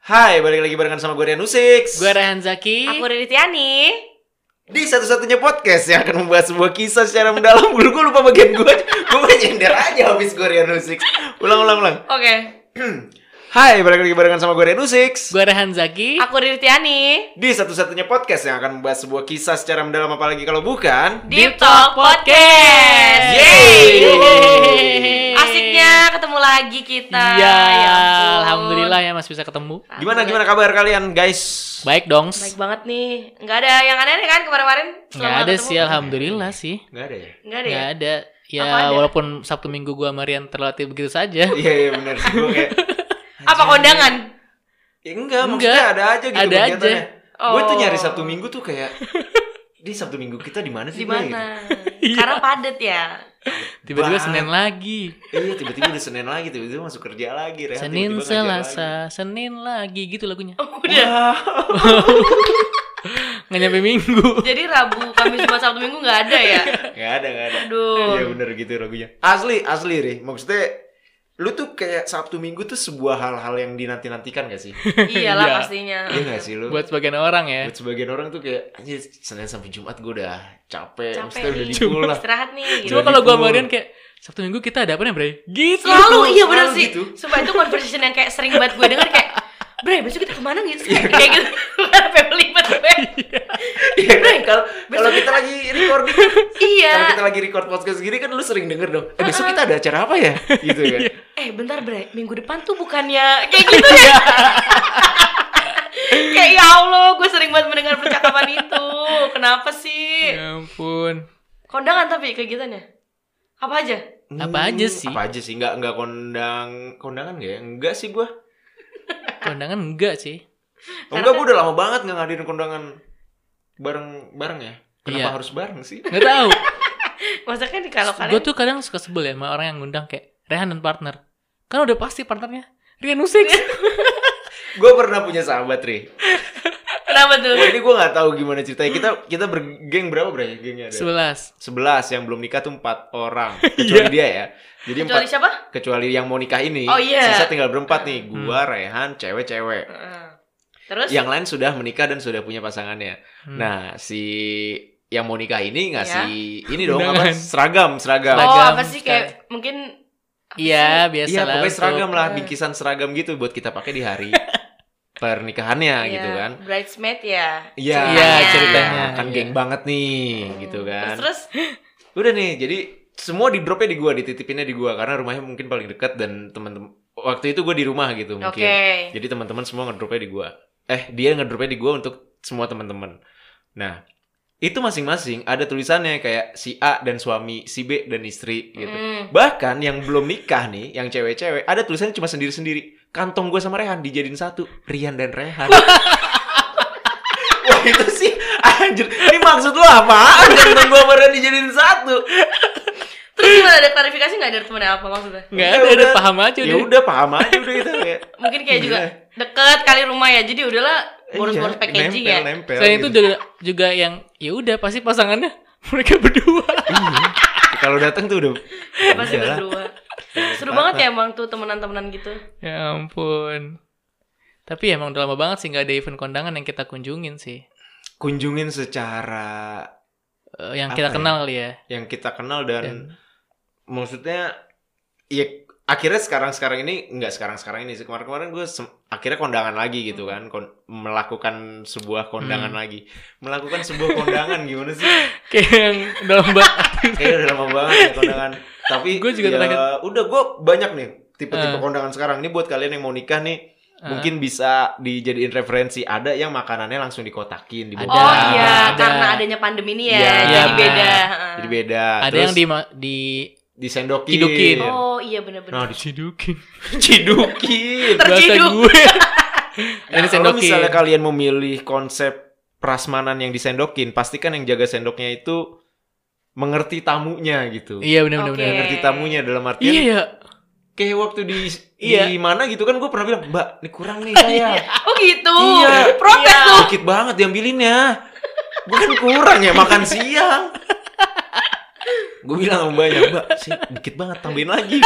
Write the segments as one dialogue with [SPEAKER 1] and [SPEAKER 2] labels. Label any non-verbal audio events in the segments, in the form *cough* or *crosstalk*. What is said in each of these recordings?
[SPEAKER 1] Hai, balik lagi barengan sama gue Rian Usix
[SPEAKER 2] Gue Rehan Zaki.
[SPEAKER 3] Aku Riri Tiani.
[SPEAKER 1] Di satu-satunya podcast yang akan membahas sebuah kisah secara mendalam *laughs* Gue gue lupa bagian gue Gue mau nyender aja habis gue Rian Usix Ulang, ulang, ulang
[SPEAKER 3] Oke. *clears throat*
[SPEAKER 1] Hai, balik lagi barengan sama gue Rian Usix
[SPEAKER 2] Gue Rehan Zaki.
[SPEAKER 3] Aku Riri Tiani.
[SPEAKER 1] Di satu-satunya podcast yang akan membahas sebuah kisah secara mendalam Apalagi kalau bukan
[SPEAKER 3] Deep Talk Podcast.
[SPEAKER 1] Yeay.
[SPEAKER 2] Yeay.
[SPEAKER 3] Asiknya ketemu lagi kita.
[SPEAKER 2] Iya,
[SPEAKER 3] Ya ampun.
[SPEAKER 2] alhamdulillah ya masih bisa ketemu.
[SPEAKER 1] Gimana, gimana kabar kalian guys?
[SPEAKER 2] Baik dong.
[SPEAKER 3] Baik banget nih. Nggak ada yang aneh-aneh kan kemarin-kemarin?
[SPEAKER 2] Nggak
[SPEAKER 3] selama
[SPEAKER 2] ada
[SPEAKER 3] ketemu?
[SPEAKER 2] sih, alhamdulillah sih.
[SPEAKER 1] Gak ada ya?
[SPEAKER 3] Nggak ada ya?
[SPEAKER 2] Nggak ada. Ya
[SPEAKER 3] ada?
[SPEAKER 2] walaupun Sabtu Minggu gua Marian terlatih begitu saja.
[SPEAKER 1] Iya, iya bener sih Gue kayak *laughs*
[SPEAKER 3] Apa kondangan?
[SPEAKER 1] Ya enggak,
[SPEAKER 2] Enggak.
[SPEAKER 1] maksudnya ada aja gitu
[SPEAKER 2] Ada
[SPEAKER 1] kegiatannya. Gue tuh
[SPEAKER 3] Oh.
[SPEAKER 1] nyari Sabtu Minggu tuh kayak *laughs* di Sabtu Minggu kita di mana sih?
[SPEAKER 3] Di mana?
[SPEAKER 2] Iya.
[SPEAKER 3] Karena padet ya.
[SPEAKER 2] Tiba-tiba. Senin lagi.
[SPEAKER 1] Iya tiba-tiba udah Senin lagi, tiba-tiba masuk kerja lagi. Rehan
[SPEAKER 2] Senin
[SPEAKER 1] tiba-tiba ngajar
[SPEAKER 2] Selasa, Senin lagi gitu lagunya.
[SPEAKER 3] Udah.
[SPEAKER 1] lagi. *laughs*
[SPEAKER 2] Nggak nyampe Minggu.
[SPEAKER 3] Jadi Rabu, Kamis, Jumat, Sabtu, Minggu nggak ada ya?
[SPEAKER 1] Gak ada, gak ada.
[SPEAKER 3] Aduh.
[SPEAKER 1] Iya bener gitu lagunya. Asli, asli Ri. Maksudnya lu tuh kayak Sabtu Minggu tuh sebuah hal-hal yang dinanti-nantikan gak sih? *laughs*
[SPEAKER 3] Iyalah
[SPEAKER 2] Iya.
[SPEAKER 3] pastinya.
[SPEAKER 1] Iya gak sih lu?
[SPEAKER 2] Buat sebagian orang ya.
[SPEAKER 1] Buat sebagian orang tuh kayak anjir Senin sampai Jumat gue udah capek,
[SPEAKER 3] Capek
[SPEAKER 1] maksudnya udah
[SPEAKER 3] nih.
[SPEAKER 1] di full lah.
[SPEAKER 3] Istirahat nih. Gitu.
[SPEAKER 2] Cuma kalau gua
[SPEAKER 1] di-full.
[SPEAKER 2] Marian kayak Sabtu Minggu kita ada apa nih, Bre? Gitu.
[SPEAKER 3] Selalu iya bener sih.
[SPEAKER 1] gitu.
[SPEAKER 3] Sumpah itu conversation yang kayak sering banget gue denger kayak Bre, besok kita ke mana gitu? *laughs* kayak gitu. Family banget gue.
[SPEAKER 1] Iya kan? Kalau kalau kita lagi recording *laughs* kan
[SPEAKER 3] Iya.
[SPEAKER 1] Kalau kita lagi record podcast gini kan lu sering denger dong. Eh besok kita ada acara apa ya? *laughs* Gitu kan.
[SPEAKER 3] Eh bentar Bre, minggu depan tuh bukannya kayak gitu ya? kayak ya Allah, gue sering banget mendengar percakapan itu. Kenapa sih?
[SPEAKER 2] Ya ampun.
[SPEAKER 3] Kondangan tapi kegiatannya. Apa aja?
[SPEAKER 2] Apa aja sih?
[SPEAKER 1] Apa aja sih? Enggak enggak kondang kondangan gak ya? Enggak sih gua.
[SPEAKER 2] Kondangan enggak sih.
[SPEAKER 1] Oh, enggak gua udah lama banget enggak ngadain kondangan bareng bareng ya. Kenapa
[SPEAKER 2] Iya.
[SPEAKER 1] harus bareng sih?
[SPEAKER 2] Nggak tahu. *laughs*
[SPEAKER 3] Masa kan kalau
[SPEAKER 2] Gue
[SPEAKER 3] kalian
[SPEAKER 2] tuh kadang suka sebel ya sama orang yang ngundang kayak Rehan dan partner. Kan udah pasti partnernya Rian Usix. *laughs*
[SPEAKER 1] gua pernah punya sahabat, Ri.
[SPEAKER 3] Kenapa tuh?
[SPEAKER 1] Wah, ini gua nggak tahu gimana ceritanya. Kita kita bergeng berapa, Bre? Gengnya ada.
[SPEAKER 2] Sebelas.
[SPEAKER 1] 11 yang belum nikah tuh 4 orang. *laughs* Kecuali dia ya. Jadi
[SPEAKER 3] Kecuali
[SPEAKER 1] empat
[SPEAKER 3] siapa?
[SPEAKER 1] kecuali yang mau nikah ini.
[SPEAKER 3] Oh, iya.
[SPEAKER 1] Sisa tinggal berempat nih. Gua, Rehan, cewek-cewek.
[SPEAKER 3] Heeh. Terus?
[SPEAKER 1] yang lain sudah menikah dan sudah punya pasangannya.
[SPEAKER 2] Hmm.
[SPEAKER 1] Nah, si yang mau nikah ini ngasih ini dong
[SPEAKER 2] Undangan.
[SPEAKER 1] apa seragam, seragam.
[SPEAKER 3] oh
[SPEAKER 2] Seragam
[SPEAKER 3] apa sih kayak mungkin
[SPEAKER 2] Iya, biasa
[SPEAKER 1] Iya,
[SPEAKER 2] lah.
[SPEAKER 1] pokoknya seragam lah, bingkisan seragam gitu buat kita pakai di hari *laughs* pernikahannya
[SPEAKER 3] Iya,
[SPEAKER 1] gitu kan.
[SPEAKER 3] bridesmaid ya
[SPEAKER 1] Iya,
[SPEAKER 2] Iya, ceritanya.
[SPEAKER 1] Kan
[SPEAKER 2] Iya.
[SPEAKER 1] geng banget nih gitu kan.
[SPEAKER 3] terus, terus *gasps*
[SPEAKER 1] Udah nih, jadi semua di dropnya di gua, dititipinnya di gua karena rumahnya mungkin paling dekat dan teman-teman waktu itu gua di rumah gitu
[SPEAKER 3] oke
[SPEAKER 1] mungkin. Jadi teman-teman semua ngedropnya di gua. Eh, dia ngedropnya di gua untuk semua teman-teman. Nah, itu masing-masing ada tulisannya kayak si A dan suami, si B dan istri gitu.
[SPEAKER 3] Hmm.
[SPEAKER 1] Bahkan yang belum nikah nih, yang cewek-cewek, ada tulisannya cuma sendiri-sendiri. Kantong gua sama Rehan dijadiin satu, Rian dan Rehan. Wah, *laughs* itu sih anjir. Ini maksud lu apaan? Kantong gua sama Rehan dijadiin satu.
[SPEAKER 3] terus gimana ada klarifikasi nggak dari temennya apa maksudnya
[SPEAKER 2] Nggak
[SPEAKER 1] Ya
[SPEAKER 2] ada, udah
[SPEAKER 1] udah.
[SPEAKER 2] paham aja
[SPEAKER 1] Ya
[SPEAKER 2] udah.
[SPEAKER 1] udah paham aja udah gitu kayak.
[SPEAKER 3] mungkin kayak juga
[SPEAKER 1] Iya.
[SPEAKER 3] deket kali rumah ya jadi udahlah boros-boros
[SPEAKER 1] Iya,
[SPEAKER 3] packaging
[SPEAKER 1] nempel,
[SPEAKER 3] ya
[SPEAKER 1] Nempel,
[SPEAKER 2] Selain itu
[SPEAKER 1] gitu.
[SPEAKER 2] juga, juga yang ya udah pasti pasangannya *laughs* mereka berdua.
[SPEAKER 1] Iya. Kalau datang tuh udah
[SPEAKER 3] pasti berdua *laughs* seru banget ya emang tuh temenan-temenan gitu
[SPEAKER 2] ya ampun. Tapi emang udah lama banget sih nggak ada event kondangan yang kita kunjungin sih.
[SPEAKER 1] kunjungin secara
[SPEAKER 2] Eh, yang kita
[SPEAKER 1] ya?
[SPEAKER 2] kenal ya.
[SPEAKER 1] yang kita kenal dan,
[SPEAKER 2] Dan
[SPEAKER 1] maksudnya ya akhirnya sekarang sekarang ini nggak sekarang sekarang ini sih kemarin kemarin gue akhirnya kondangan lagi gitu kan kon- melakukan sebuah kondangan
[SPEAKER 2] Hmm.
[SPEAKER 1] lagi melakukan sebuah kondangan gimana sih *laughs*
[SPEAKER 2] kayak yang dalam banget.
[SPEAKER 1] kayaknya udah lama banget ya kondangan tapi
[SPEAKER 2] Gua juga
[SPEAKER 1] ya,
[SPEAKER 2] terakhir-
[SPEAKER 1] udah gue banyak nih tipe-tipe
[SPEAKER 2] Eh.
[SPEAKER 1] kondangan sekarang ini buat kalian yang mau nikah nih
[SPEAKER 2] Ah.
[SPEAKER 1] mungkin bisa dijadiin referensi ada yang makanannya langsung dikotakin
[SPEAKER 2] Ada,
[SPEAKER 3] oh iya
[SPEAKER 2] ada.
[SPEAKER 3] karena adanya pandemi ini ya
[SPEAKER 1] Iya,
[SPEAKER 3] jadi
[SPEAKER 2] iya.
[SPEAKER 3] beda Heeh.
[SPEAKER 1] jadi beda
[SPEAKER 2] ada
[SPEAKER 1] Terus
[SPEAKER 2] yang di di
[SPEAKER 1] disendokin
[SPEAKER 2] hidukin.
[SPEAKER 3] oh iya bener-bener
[SPEAKER 1] nah *laughs*
[SPEAKER 2] cidukin.
[SPEAKER 1] dicedukin
[SPEAKER 2] Bahasa
[SPEAKER 3] Terciduk.
[SPEAKER 2] gue. *laughs*
[SPEAKER 1] Nah, kalau
[SPEAKER 2] sendokin.
[SPEAKER 1] misalnya kalian memilih konsep prasmanan yang disendokin, pastikan yang jaga sendoknya itu mengerti tamunya gitu.
[SPEAKER 2] Iya benar benar
[SPEAKER 3] Oke.
[SPEAKER 2] benar.
[SPEAKER 1] Mengerti tamunya dalam artian
[SPEAKER 2] Iya ya.
[SPEAKER 1] kayak waktu di
[SPEAKER 2] Iya.
[SPEAKER 1] di mana gitu kan gue pernah bilang, "Mbak, ini kurang nih *laughs* saya."
[SPEAKER 3] oh gitu
[SPEAKER 1] Iya.
[SPEAKER 3] protes
[SPEAKER 2] Iya.
[SPEAKER 3] tuh
[SPEAKER 1] Dikit banget diambilinnya. Gue kan kurang ya makan siang. Gue bilang sama mbaknya, "Mbak, sih dikit banget tambahin lagi."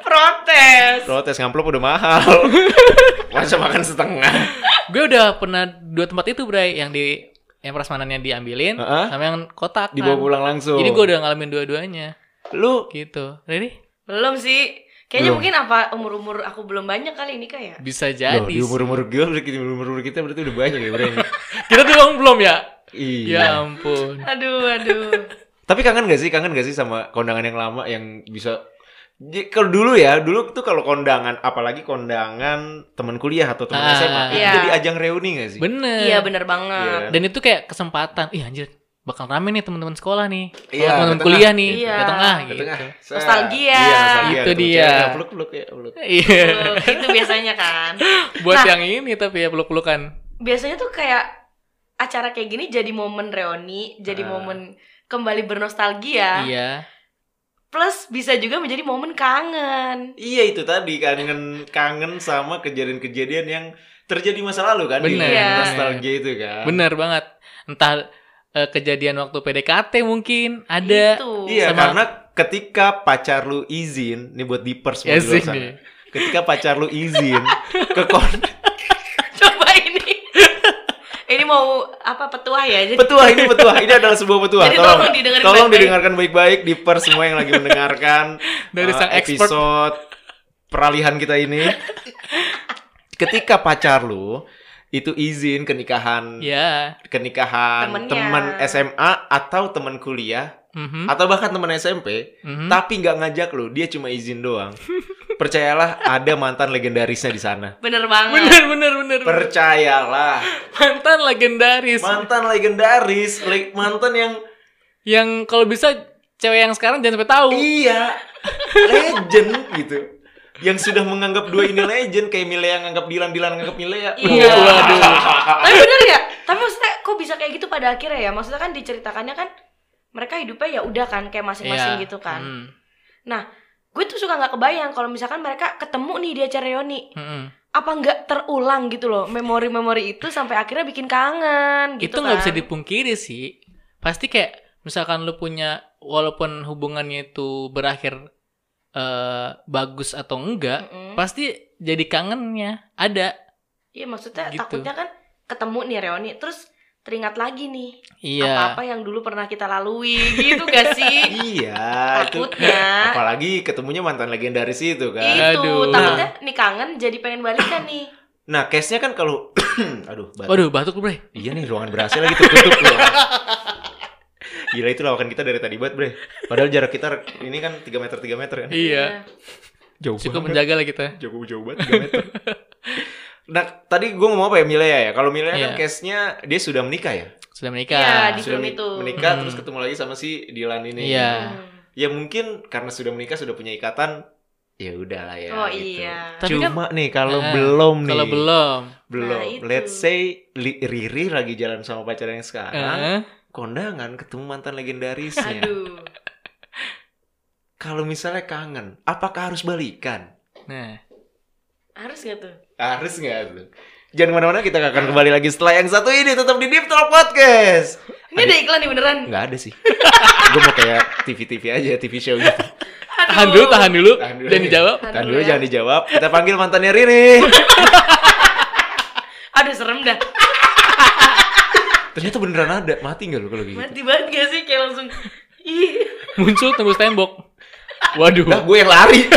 [SPEAKER 3] protes
[SPEAKER 1] Protes ngamplop udah mahal. *laughs* Masa makan setengah?
[SPEAKER 2] gue udah pernah dua tempat itu Bray yang di yang prasmanannya diambilin
[SPEAKER 1] Heeh.
[SPEAKER 2] sama yang kotak
[SPEAKER 1] Dibawa
[SPEAKER 2] kan.
[SPEAKER 1] pulang langsung.
[SPEAKER 2] jadi gue udah ngalamin dua-duanya
[SPEAKER 1] Lu
[SPEAKER 2] gitu Ready?
[SPEAKER 3] Belum sih. Kayaknya
[SPEAKER 1] Belum.
[SPEAKER 3] mungkin apa umur-umur aku belum banyak kali ini kayak.
[SPEAKER 2] bisa
[SPEAKER 1] Loh,
[SPEAKER 2] jadi
[SPEAKER 1] di umur-umur gue, berarti umur-umur kita berarti udah banyak ya, Bre. *laughs*
[SPEAKER 2] kita doang belum ya
[SPEAKER 1] iya.
[SPEAKER 2] ya ampun
[SPEAKER 3] Aduh, aduh. *laughs*
[SPEAKER 1] Tapi kangen gak sih? Kangen gak sih sama kondangan yang lama yang bisa kalau dulu ya, dulu tuh kalau kondangan, apalagi kondangan teman kuliah atau teman
[SPEAKER 2] Ah,
[SPEAKER 1] SMA, itu
[SPEAKER 3] iya.
[SPEAKER 1] jadi ajang reuni gak sih?
[SPEAKER 2] bener
[SPEAKER 3] Iya, bener banget.
[SPEAKER 2] dan itu kayak kesempatan ih anjir bakal rame nih teman-teman sekolah nih
[SPEAKER 1] Iya,
[SPEAKER 2] teman-teman kuliah nih
[SPEAKER 3] Iya.
[SPEAKER 2] ke tengah gitu
[SPEAKER 1] tengah.
[SPEAKER 3] Nostalgia.
[SPEAKER 1] Iya, nostalgia.
[SPEAKER 2] Itu dia.
[SPEAKER 1] cewek, ya, peluk-peluk ya, peluk. *laughs*
[SPEAKER 2] iya
[SPEAKER 3] itu biasanya kan. *laughs*
[SPEAKER 2] buat
[SPEAKER 3] Nah.
[SPEAKER 2] yang ini tapi ya peluk-pelukan
[SPEAKER 3] Biasanya tuh kayak acara kayak gini jadi momen reuni, jadi
[SPEAKER 1] Ah.
[SPEAKER 3] momen kembali bernostalgia.
[SPEAKER 2] iya
[SPEAKER 3] Plus bisa juga menjadi momen kangen.
[SPEAKER 1] Iya itu tadi kangen kangen sama kejadian-kejadian yang terjadi masa lalu kan di
[SPEAKER 2] Bener,
[SPEAKER 3] Iya.
[SPEAKER 1] nostalgia itu kan.
[SPEAKER 2] bener banget entah eh, kejadian waktu PDKT mungkin ada
[SPEAKER 3] Itu.
[SPEAKER 1] Iya
[SPEAKER 2] Sama-
[SPEAKER 1] karena ketika pacar lu izin, nih buat diper semua
[SPEAKER 2] Ya.
[SPEAKER 1] Ketika pacar lu izin ke kon *laughs*
[SPEAKER 3] mau apa petuah ya? Jadi
[SPEAKER 1] petuah ini petuah ini adalah sebuah *laughs* petuah.
[SPEAKER 3] Jadi
[SPEAKER 1] tolong
[SPEAKER 3] tolong didengarkan
[SPEAKER 1] tolong
[SPEAKER 3] baik-baik.
[SPEAKER 1] didengarkan baik-baik diper semua yang lagi mendengarkan *laughs*
[SPEAKER 2] Dari
[SPEAKER 1] eh,
[SPEAKER 2] sang expert.
[SPEAKER 1] episode peralihan kita ini. *laughs* Ketika pacar lu itu izin ke nikahan
[SPEAKER 2] ya
[SPEAKER 1] ke nikahan teman SMA atau teman kuliah
[SPEAKER 2] Mhm.
[SPEAKER 1] atau bahkan teman SMP
[SPEAKER 2] Mhm.
[SPEAKER 1] tapi nggak ngajak lu dia cuma izin doang percayalah ada mantan legendarisnya di sana
[SPEAKER 3] bener banget.
[SPEAKER 2] bener bener bener
[SPEAKER 1] percayalah
[SPEAKER 2] mantan legendaris
[SPEAKER 1] mantan legendaris le- mantan yang
[SPEAKER 2] yang kalau bisa cewek yang sekarang jangan sampai tahu
[SPEAKER 1] iya legend gitu yang sudah menganggap dua ini legend kayak Milea nganggap Dilan Dilan nganggap Milea
[SPEAKER 3] Iya.
[SPEAKER 2] Waduh.
[SPEAKER 3] Tapi bener ya? Tapi maksudnya kok bisa kayak gitu pada akhirnya ya? Maksudnya kan diceritakannya kan mereka hidupnya ya udah kan kayak masing-masing
[SPEAKER 2] Iya.
[SPEAKER 3] gitu kan.
[SPEAKER 2] Hmm.
[SPEAKER 3] Gue tuh suka nggak kebayang kalau misalkan mereka ketemu nih di acara reuni.
[SPEAKER 2] Mm-mm.
[SPEAKER 3] Apa nggak terulang gitu loh memori-memori itu sampai akhirnya bikin kangen gitu
[SPEAKER 2] itu nggak
[SPEAKER 3] kan.
[SPEAKER 2] bisa dipungkiri sih pasti kayak misalkan lu punya walaupun hubungannya itu berakhir eh, bagus atau enggak
[SPEAKER 3] Mm-mm.
[SPEAKER 2] pasti jadi kangennya ada
[SPEAKER 3] Iya maksudnya
[SPEAKER 2] Gitu.
[SPEAKER 3] takutnya kan ketemu nih reuni terus teringat lagi nih
[SPEAKER 2] iya
[SPEAKER 3] apa-apa yang dulu pernah kita lalui gitu gak *laughs* sih?
[SPEAKER 1] iya itu
[SPEAKER 3] Takutnya
[SPEAKER 1] apalagi ketemunya mantan legendaris itu kan
[SPEAKER 3] itu
[SPEAKER 2] Aduh.
[SPEAKER 3] takutnya nih kangen jadi pengen balikan nih.
[SPEAKER 1] Nah, case-nya kan kalau *clears throat* aduh, batuk.
[SPEAKER 2] waduh batuk bre
[SPEAKER 1] Iya nih, ruangan berhasil lagi tertutup loh. *laughs* Gila itu lawakan kita dari tadi banget, Bre. Padahal jarak kita ini kan 3 meter 3 meter kan.
[SPEAKER 2] iya
[SPEAKER 1] Jauh
[SPEAKER 2] cukup
[SPEAKER 1] banget.
[SPEAKER 2] menjaga lah kita
[SPEAKER 1] Jauh jauh banget 3 meter. *laughs* nah, tadi gue ngomong apa ya Milea ya? Kalau Milea kan
[SPEAKER 2] Iya.
[SPEAKER 1] case-nya dia sudah menikah ya.
[SPEAKER 2] sudah
[SPEAKER 3] Iya,
[SPEAKER 2] menikah
[SPEAKER 3] di
[SPEAKER 1] sudah
[SPEAKER 3] itu.
[SPEAKER 1] menikah
[SPEAKER 2] Hmm.
[SPEAKER 1] terus ketemu lagi sama si Dilan ini.
[SPEAKER 2] Iya.
[SPEAKER 3] Hmm.
[SPEAKER 1] Ya mungkin karena sudah menikah sudah punya ikatan ya udah lah ya
[SPEAKER 3] Oh,
[SPEAKER 1] gitu.
[SPEAKER 3] iya.
[SPEAKER 2] Tapi kan-
[SPEAKER 1] Cuma nih kalau
[SPEAKER 2] Nah,
[SPEAKER 1] belum nih.
[SPEAKER 2] kalau belum
[SPEAKER 1] belum.
[SPEAKER 3] Nah, itu.
[SPEAKER 1] Let's say Riri lagi jalan sama pacarnya yang sekarang.
[SPEAKER 2] eh,
[SPEAKER 1] kondangan ketemu mantan legendarisnya.
[SPEAKER 3] Aduh.
[SPEAKER 1] Kalau misalnya kangen, apakah harus balikan?
[SPEAKER 2] nah
[SPEAKER 3] Harus gak tuh?
[SPEAKER 1] Harus nggak tuh? Jangan ke mana-mana, kita akan kembali lagi setelah yang satu ini tetap di Deep Talk Podcast.
[SPEAKER 3] Ini ada iklan nih beneran.
[SPEAKER 1] Nggak ada sih. *laughs* Gue mau kayak TV-TV aja, TV show gitu.
[SPEAKER 2] tahan dulu tahan dulu
[SPEAKER 1] Tahan dulu
[SPEAKER 2] dan
[SPEAKER 1] ya.
[SPEAKER 2] dijawab
[SPEAKER 3] Tahan dulu ya.
[SPEAKER 1] jangan dijawab. Kita panggil mantannya Riri. *laughs*
[SPEAKER 3] Aduh serem dah. *laughs*
[SPEAKER 1] Ternyata beneran ada. Mati nggak lu kalau gitu?
[SPEAKER 3] Mati banget gak sih kayak langsung. Ih.
[SPEAKER 2] muncul tembus tembok waduh
[SPEAKER 1] Lah gue yang lari.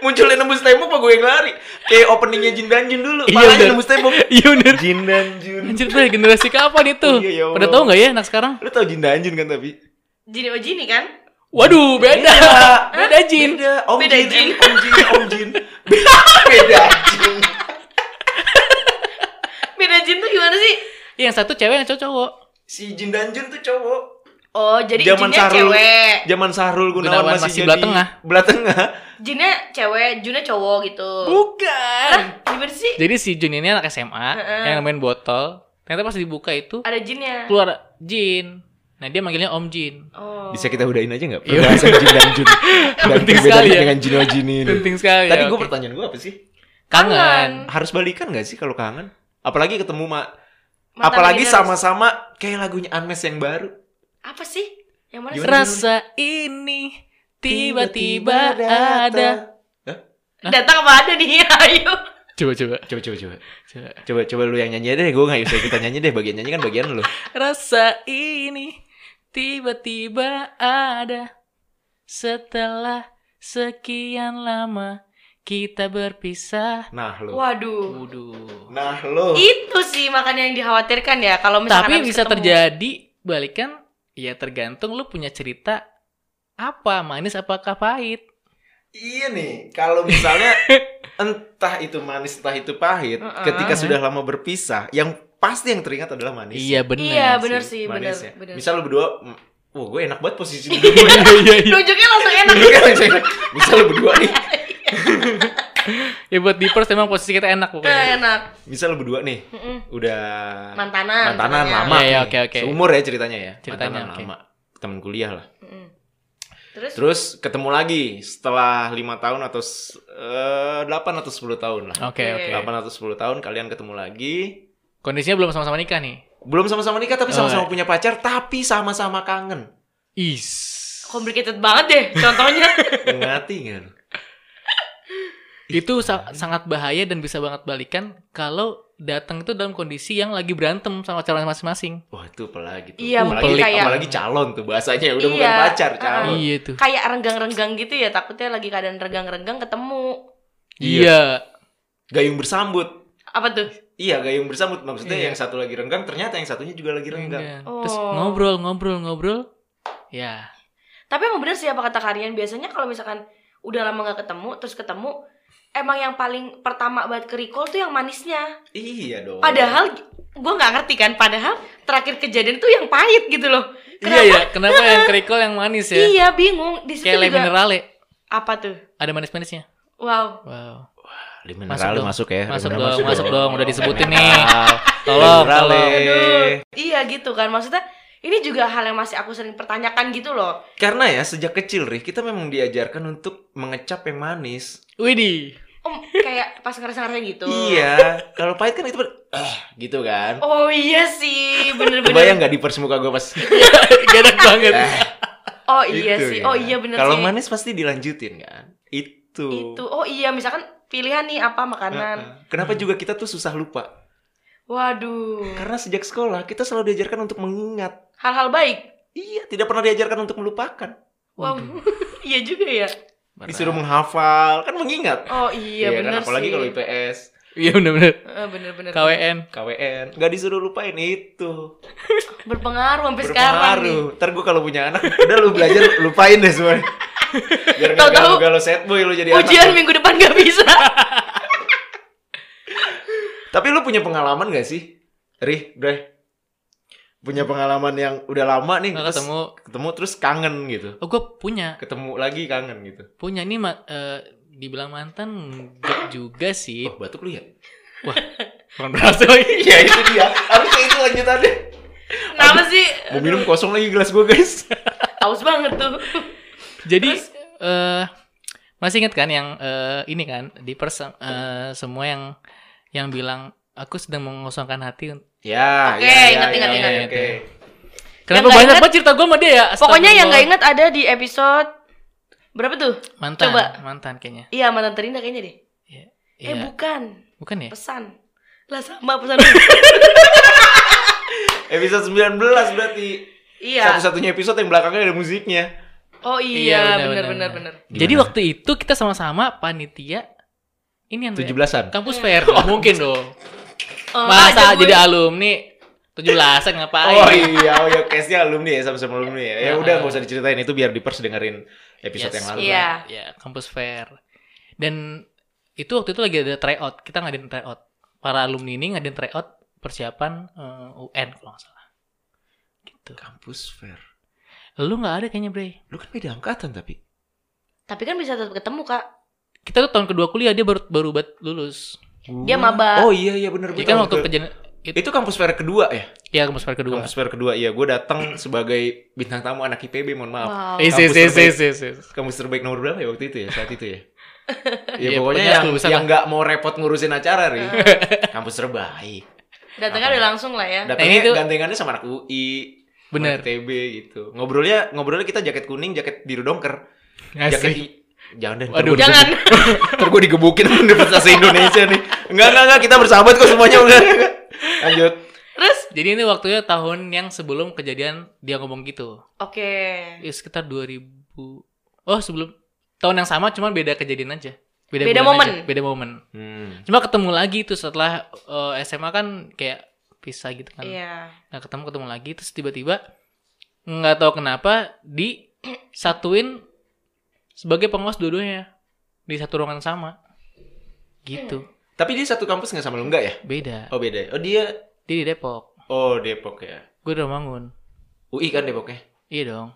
[SPEAKER 1] Munculnya nembus tembok apa gue yang lari? Kayak openingnya Jin dan Jun dulu.
[SPEAKER 2] Iya, bener.
[SPEAKER 1] nembus tembok. *laughs*
[SPEAKER 2] iya bener
[SPEAKER 1] Jin dan Jun.
[SPEAKER 2] Anjir bre generasi kapan itu
[SPEAKER 1] Oh, iya, ya
[SPEAKER 2] pada tahu nggak ya anak sekarang
[SPEAKER 1] Lu tau Jin dan Jun kan tapi?
[SPEAKER 3] Jini oh Jini kan?
[SPEAKER 2] waduh beda
[SPEAKER 1] Beda.
[SPEAKER 2] beda jin
[SPEAKER 1] Beda. Om
[SPEAKER 3] Beda
[SPEAKER 1] Jin,
[SPEAKER 3] Jin.
[SPEAKER 1] Om Jin, Om Jin. *laughs* Beda Jin.
[SPEAKER 3] Beda Jin tuh gimana sih?
[SPEAKER 2] yang satu cewek yang cowok cowok
[SPEAKER 1] Si Jin dan Jun tuh cowok.
[SPEAKER 3] Oh jadi
[SPEAKER 1] Zaman
[SPEAKER 3] Jinnya
[SPEAKER 1] Sarul.
[SPEAKER 3] cewek.
[SPEAKER 1] Zaman Sahrul Gunawan,
[SPEAKER 2] Gunawan
[SPEAKER 1] masih,
[SPEAKER 2] masih belah tengah.
[SPEAKER 1] Belah tengah.
[SPEAKER 3] Jinnya cewek, Junnya cowok gitu.
[SPEAKER 2] bukan
[SPEAKER 3] Lah, gimana sih?
[SPEAKER 2] jadi si Jun ini anak SMA
[SPEAKER 3] Heeh.
[SPEAKER 2] yang main botol ternyata pas dibuka itu
[SPEAKER 3] Ada jinnya.
[SPEAKER 2] keluar jin nah dia manggilnya Om Jin
[SPEAKER 3] Oh.
[SPEAKER 1] Bisa kita udahin aja nggak?
[SPEAKER 2] Iya.
[SPEAKER 1] Pembahasan Jin dan Jun. *laughs* Dan
[SPEAKER 2] Penting sekali ya.
[SPEAKER 1] dengan Jino Jin ini.
[SPEAKER 2] penting sekali
[SPEAKER 1] Tadi
[SPEAKER 2] ya,
[SPEAKER 1] gue pertanyaan gue apa sih?
[SPEAKER 2] kangen
[SPEAKER 1] Harus balikan gak sih kalau kangen? Apalagi ketemu mak. Apalagi sama-sama kayak lagunya Anmes yang baru.
[SPEAKER 3] Apa sih? Yang mana sih?
[SPEAKER 1] Gimana?
[SPEAKER 2] rasa ini tiba-tiba ada
[SPEAKER 1] Hah?
[SPEAKER 3] Datang apa ada nih? *laughs* Ayo.
[SPEAKER 2] Coba coba.
[SPEAKER 1] Coba coba coba.
[SPEAKER 2] coba.
[SPEAKER 1] Coba coba lu yang nyanyi deh, gue gak bisa ikutan nyanyi deh. Bagian nyanyi kan bagian lu.
[SPEAKER 2] Rasa ini tiba-tiba ada setelah sekian lama kita berpisah.
[SPEAKER 1] Nah lu.
[SPEAKER 3] Waduh.
[SPEAKER 2] Waduh.
[SPEAKER 1] Nah lu.
[SPEAKER 3] Itu sih makanya yang dikhawatirkan ya kalau misalkan
[SPEAKER 2] Tapi bisa
[SPEAKER 3] ketemu.
[SPEAKER 2] terjadi balikan ya tergantung lu punya cerita apa manis apakah pahit.
[SPEAKER 1] Iya nih, kalau misalnya *laughs* entah itu manis entah itu pahit,
[SPEAKER 3] Uh-uh.
[SPEAKER 1] ketika sudah lama berpisah, yang pasti yang teringat adalah manis.
[SPEAKER 2] Iya benar.
[SPEAKER 3] Iya bener sih, bener,
[SPEAKER 1] Manisnya.
[SPEAKER 3] bener.
[SPEAKER 1] Misal lu berdua, wah gue enak banget posisi *laughs* duduk gue.
[SPEAKER 2] Iya iya.
[SPEAKER 3] Nunjuknya langsung enak.
[SPEAKER 1] Misal lu berdua nih, *laughs*
[SPEAKER 2] Ya buat di first emang posisi kita enak
[SPEAKER 3] Nah,
[SPEAKER 2] pokoknya.
[SPEAKER 3] enak.
[SPEAKER 1] misal lu berdua nih,
[SPEAKER 3] Mm-mm.
[SPEAKER 1] udah
[SPEAKER 3] Mantanan.
[SPEAKER 1] mantanan
[SPEAKER 3] ceritanya.
[SPEAKER 1] lama.
[SPEAKER 2] Iya, iya,
[SPEAKER 1] nih.
[SPEAKER 2] oke, oke.
[SPEAKER 1] Seumur ya ceritanya ya.
[SPEAKER 2] Ceritanya,
[SPEAKER 1] mantanan
[SPEAKER 2] oke.
[SPEAKER 1] lama. Temen kuliah lah.
[SPEAKER 3] Mm-mm. Terus?
[SPEAKER 1] Terus ketemu lagi setelah lima tahun atau eh, 8 atau 10 tahun lah.
[SPEAKER 2] Oke
[SPEAKER 3] Oke.
[SPEAKER 2] oke.
[SPEAKER 1] 8 atau 10 tahun kalian ketemu lagi.
[SPEAKER 2] Kondisinya belum sama-sama nikah nih.
[SPEAKER 1] Belum sama-sama nikah tapi
[SPEAKER 2] Oh,
[SPEAKER 1] sama-sama
[SPEAKER 2] iya.
[SPEAKER 1] punya pacar tapi sama-sama kangen.
[SPEAKER 2] Is.
[SPEAKER 3] Complicated banget deh contohnya. *laughs*
[SPEAKER 1] Ngerti nggak?
[SPEAKER 2] Itu sa- sangat bahaya dan bisa banget balikan kalau datang itu dalam kondisi yang lagi berantem sama calon masing-masing.
[SPEAKER 1] Wah itu apalagi tuh.
[SPEAKER 3] Iya,
[SPEAKER 1] apalagi,
[SPEAKER 2] mungkin kayak-
[SPEAKER 1] apalagi calon tuh bahasanya udah
[SPEAKER 3] Iya,
[SPEAKER 1] bukan pacar, calon.
[SPEAKER 2] Iya tuh.
[SPEAKER 3] Kayak renggang-renggang gitu ya, takutnya lagi keadaan renggang-renggang ketemu.
[SPEAKER 2] Iya.
[SPEAKER 1] Gayung bersambut.
[SPEAKER 3] Apa tuh?
[SPEAKER 1] Iya, gayung bersambut maksudnya
[SPEAKER 2] Iya.
[SPEAKER 1] yang satu lagi renggang ternyata yang satunya juga lagi renggang.
[SPEAKER 2] Terus
[SPEAKER 3] Oh.
[SPEAKER 2] ngobrol ngobrol ngobrol. Ya.
[SPEAKER 3] Tapi emang bener sih apa kata Karian biasanya kalau misalkan udah lama nggak ketemu terus ketemu emang yang paling pertama banget ke recall tuh yang manisnya.
[SPEAKER 1] Iya dong.
[SPEAKER 3] Padahal gue nggak ngerti kan. Padahal terakhir kejadian tuh yang pahit gitu loh.
[SPEAKER 2] Iya ya. Kenapa yang kerikol yang manis ya?
[SPEAKER 3] Iya bingung di situ
[SPEAKER 2] Kayak
[SPEAKER 3] juga.
[SPEAKER 2] minerale.
[SPEAKER 3] Apa tuh?
[SPEAKER 2] Ada manis-manisnya.
[SPEAKER 3] Wow.
[SPEAKER 2] Wow.
[SPEAKER 1] Di
[SPEAKER 2] Masuk
[SPEAKER 1] mineral
[SPEAKER 2] dong.
[SPEAKER 1] masuk ya.
[SPEAKER 2] Masuk
[SPEAKER 1] Mineral
[SPEAKER 2] dong, masuk dong. Udah disebutin *laughs* nih.
[SPEAKER 1] Mineral.
[SPEAKER 2] Tolong,
[SPEAKER 1] Mineral,
[SPEAKER 2] tolong.
[SPEAKER 3] Iya gitu kan. Maksudnya ini juga hal yang masih aku sering pertanyakan gitu loh.
[SPEAKER 1] Karena ya sejak kecil Rih, kita memang diajarkan untuk mengecap yang manis.
[SPEAKER 2] Widih.
[SPEAKER 3] Om kayak pas ngerasa-ngerasa gitu.
[SPEAKER 1] Iya, kalau pahit kan itu ber- ah gitu kan.
[SPEAKER 3] Oh iya sih, bener-bener.
[SPEAKER 1] Kebayang nggak di pers muka gue pas *laughs*
[SPEAKER 2] Gak enak banget.
[SPEAKER 1] Eh,
[SPEAKER 3] Oh iya
[SPEAKER 1] gitu
[SPEAKER 3] sih.
[SPEAKER 1] ya.
[SPEAKER 3] Oh iya bener
[SPEAKER 1] Kalau
[SPEAKER 3] sih.
[SPEAKER 1] manis pasti dilanjutin kan. Itu.
[SPEAKER 3] Itu. Oh iya, misalkan pilihan nih apa makanan.
[SPEAKER 1] Kenapa juga kita tuh susah lupa?
[SPEAKER 3] Waduh.
[SPEAKER 1] Karena sejak sekolah kita selalu diajarkan untuk mengingat.
[SPEAKER 3] Hal-hal baik.
[SPEAKER 1] Iya, tidak pernah diajarkan untuk melupakan.
[SPEAKER 3] Wow. *laughs* iya juga ya.
[SPEAKER 1] Disuruh menghafal, kan mengingat.
[SPEAKER 3] Oh iya,
[SPEAKER 1] kan?
[SPEAKER 3] bener
[SPEAKER 1] apalagi
[SPEAKER 3] sih.
[SPEAKER 1] kalau IPS,
[SPEAKER 2] Iya bener-bener.
[SPEAKER 3] Eh, bener-bener.
[SPEAKER 2] KWN.
[SPEAKER 1] KWN, nggak disuruh lupain itu. *laughs*
[SPEAKER 3] Berpengaruh sampai sekarang nih.
[SPEAKER 1] Berpengaruh. Ntar gue kalau punya anak, udah lu belajar lupain deh semuanya. *laughs* Biar
[SPEAKER 3] Tahu-tahu
[SPEAKER 1] galau-galau sad boy lu jadi
[SPEAKER 3] Ujian
[SPEAKER 1] anak.
[SPEAKER 3] minggu depan gak bisa.
[SPEAKER 1] Tapi lu punya pengalaman gak sih? Rih, Bray. Punya pengalaman yang udah lama nih
[SPEAKER 2] Nggak
[SPEAKER 1] terus
[SPEAKER 2] ketemu.
[SPEAKER 1] ketemu terus kangen gitu.
[SPEAKER 2] Oh gue punya.
[SPEAKER 1] Ketemu lagi kangen gitu.
[SPEAKER 2] Punya nih ma- eh, dibilang mantan enggak juga sih.
[SPEAKER 1] Oh, batuk lu ya?
[SPEAKER 2] Bukan berhasil lagi. *laughs*
[SPEAKER 1] Iya, itu dia. Harusnya itu lanjutannya.
[SPEAKER 3] Kenapa sih?
[SPEAKER 1] Mau minum kosong lagi gelas gue, guys. *laughs*
[SPEAKER 3] Haus banget tuh.
[SPEAKER 2] Jadi eh masih ingat kan yang eh, ini kan di pers eh, semua yang yang bilang aku sedang mengosongkan hati.
[SPEAKER 1] Ya,
[SPEAKER 3] Oke,
[SPEAKER 1] ya, ya,
[SPEAKER 3] ingat,
[SPEAKER 1] ya,
[SPEAKER 3] ingat,
[SPEAKER 1] ya,
[SPEAKER 2] ingat.
[SPEAKER 1] Oke.
[SPEAKER 2] Kenapa
[SPEAKER 3] nggak
[SPEAKER 2] banyak banget cerita gue sama dia ya?
[SPEAKER 3] Pokoknya yang gak
[SPEAKER 2] Astagfirullah.
[SPEAKER 3] inget ada di episode berapa tuh?
[SPEAKER 2] mantan,
[SPEAKER 3] Coba.
[SPEAKER 2] mantan kayaknya.
[SPEAKER 3] Iya, mantan terindah kayaknya deh.
[SPEAKER 2] Iya.
[SPEAKER 3] Eh bukan,
[SPEAKER 2] Bukan ya?
[SPEAKER 3] pesan. Lah sama pesan. *laughs*
[SPEAKER 1] Episode 19 berarti.
[SPEAKER 3] iya.
[SPEAKER 1] Satu-satunya episode yang belakangnya ada musiknya.
[SPEAKER 3] Oh
[SPEAKER 2] Iya,
[SPEAKER 3] iya,
[SPEAKER 2] benar,
[SPEAKER 3] benar
[SPEAKER 2] benar. Jadi waktu itu kita sama-sama panitia ini yang
[SPEAKER 1] 17-an.
[SPEAKER 2] kampus fair. Nggak *laughs* mungkin dong.
[SPEAKER 3] Oh,
[SPEAKER 2] Masa jadi
[SPEAKER 3] gue.
[SPEAKER 2] alumni 17-an ngapain?
[SPEAKER 1] Oh iya, oh iya, case-nya alumni ya, sama-sama alumni ya. Ya
[SPEAKER 2] Ya.
[SPEAKER 1] udah nggak usah diceritain itu biar di pers dengerin episode
[SPEAKER 2] Yes.
[SPEAKER 1] yang lalu.
[SPEAKER 3] Iya.
[SPEAKER 2] Ya, kampus fair. Dan itu waktu itu lagi ada tryout. Kita ngadain tryout. Para alumni ini ngadain tryout persiapan eh, UN kalau nggak salah. Gitu.
[SPEAKER 1] Kampus fair.
[SPEAKER 2] Lu nggak ada kayaknya, Bre.
[SPEAKER 1] Lu kan beda angkatan tapi.
[SPEAKER 3] Tapi kan bisa tetap ketemu, Kak.
[SPEAKER 2] Kita tuh tahun kedua kuliah dia baru baru bat lulus.
[SPEAKER 3] Dia maba.
[SPEAKER 1] Oh iya iya bener
[SPEAKER 2] Jadi
[SPEAKER 1] bener.
[SPEAKER 2] kan waktu kejadian itu
[SPEAKER 1] itu kampus fair kedua ya?
[SPEAKER 2] ya kampus fair kedua.
[SPEAKER 1] Kampus fair kedua iya. Gue datang sebagai bintang tamu anak IPB, mohon maaf.
[SPEAKER 3] Wow.
[SPEAKER 1] Kampus
[SPEAKER 2] sis, sis,
[SPEAKER 1] terbaik.
[SPEAKER 2] sis, sis.
[SPEAKER 1] Kampus terbaik nomor berapa ya waktu itu ya saat itu ya? *laughs* ya
[SPEAKER 2] Iya,
[SPEAKER 1] pokoknya
[SPEAKER 2] pokoknya
[SPEAKER 1] yang yang nggak mau repot ngurusin acara ri. *laughs* Kampus terbaik.
[SPEAKER 3] Datangnya udah langsung lah ya.
[SPEAKER 1] Datangnya
[SPEAKER 2] itu-
[SPEAKER 1] gantengannya sama anak UI.
[SPEAKER 2] Bener.
[SPEAKER 1] TB gitu. Ngobrolnya ngobrolnya kita jaket kuning, jaket biru dongker. Jaket Jangan deh.
[SPEAKER 2] Waduh,
[SPEAKER 3] Jangan. *laughs*
[SPEAKER 1] Ntar gue digebukin sama Universitas Indonesia nih. Enggak, enggak, enggak. Kita bersahabat kok semuanya. Enggak, enggak. Lanjut.
[SPEAKER 3] Terus
[SPEAKER 2] Jadi ini waktunya tahun yang sebelum kejadian dia ngomong gitu.
[SPEAKER 3] oke.
[SPEAKER 2] Ya, sekitar 2000. Oh, sebelum tahun yang sama cuman beda kejadian aja.
[SPEAKER 3] Beda
[SPEAKER 2] bulan
[SPEAKER 3] momen.
[SPEAKER 2] aja, Beda momen.
[SPEAKER 1] Hmm.
[SPEAKER 2] Cuma ketemu lagi tuh setelah eh, SMA kan kayak pisah gitu kan.
[SPEAKER 3] Iya.
[SPEAKER 2] Nah, ketemu ketemu lagi terus tiba-tiba nggak tahu kenapa disatuin sebagai pengawas dua-duanya di satu ruangan sama. Gitu.
[SPEAKER 1] Tapi dia satu kampus nggak sama lu enggak ya?
[SPEAKER 2] Beda.
[SPEAKER 1] Oh beda. Oh dia.
[SPEAKER 2] Dia di Depok.
[SPEAKER 1] Oh Depok ya.
[SPEAKER 2] Gue udah bangun.
[SPEAKER 1] UI kan Depoknya.
[SPEAKER 2] Iya dong.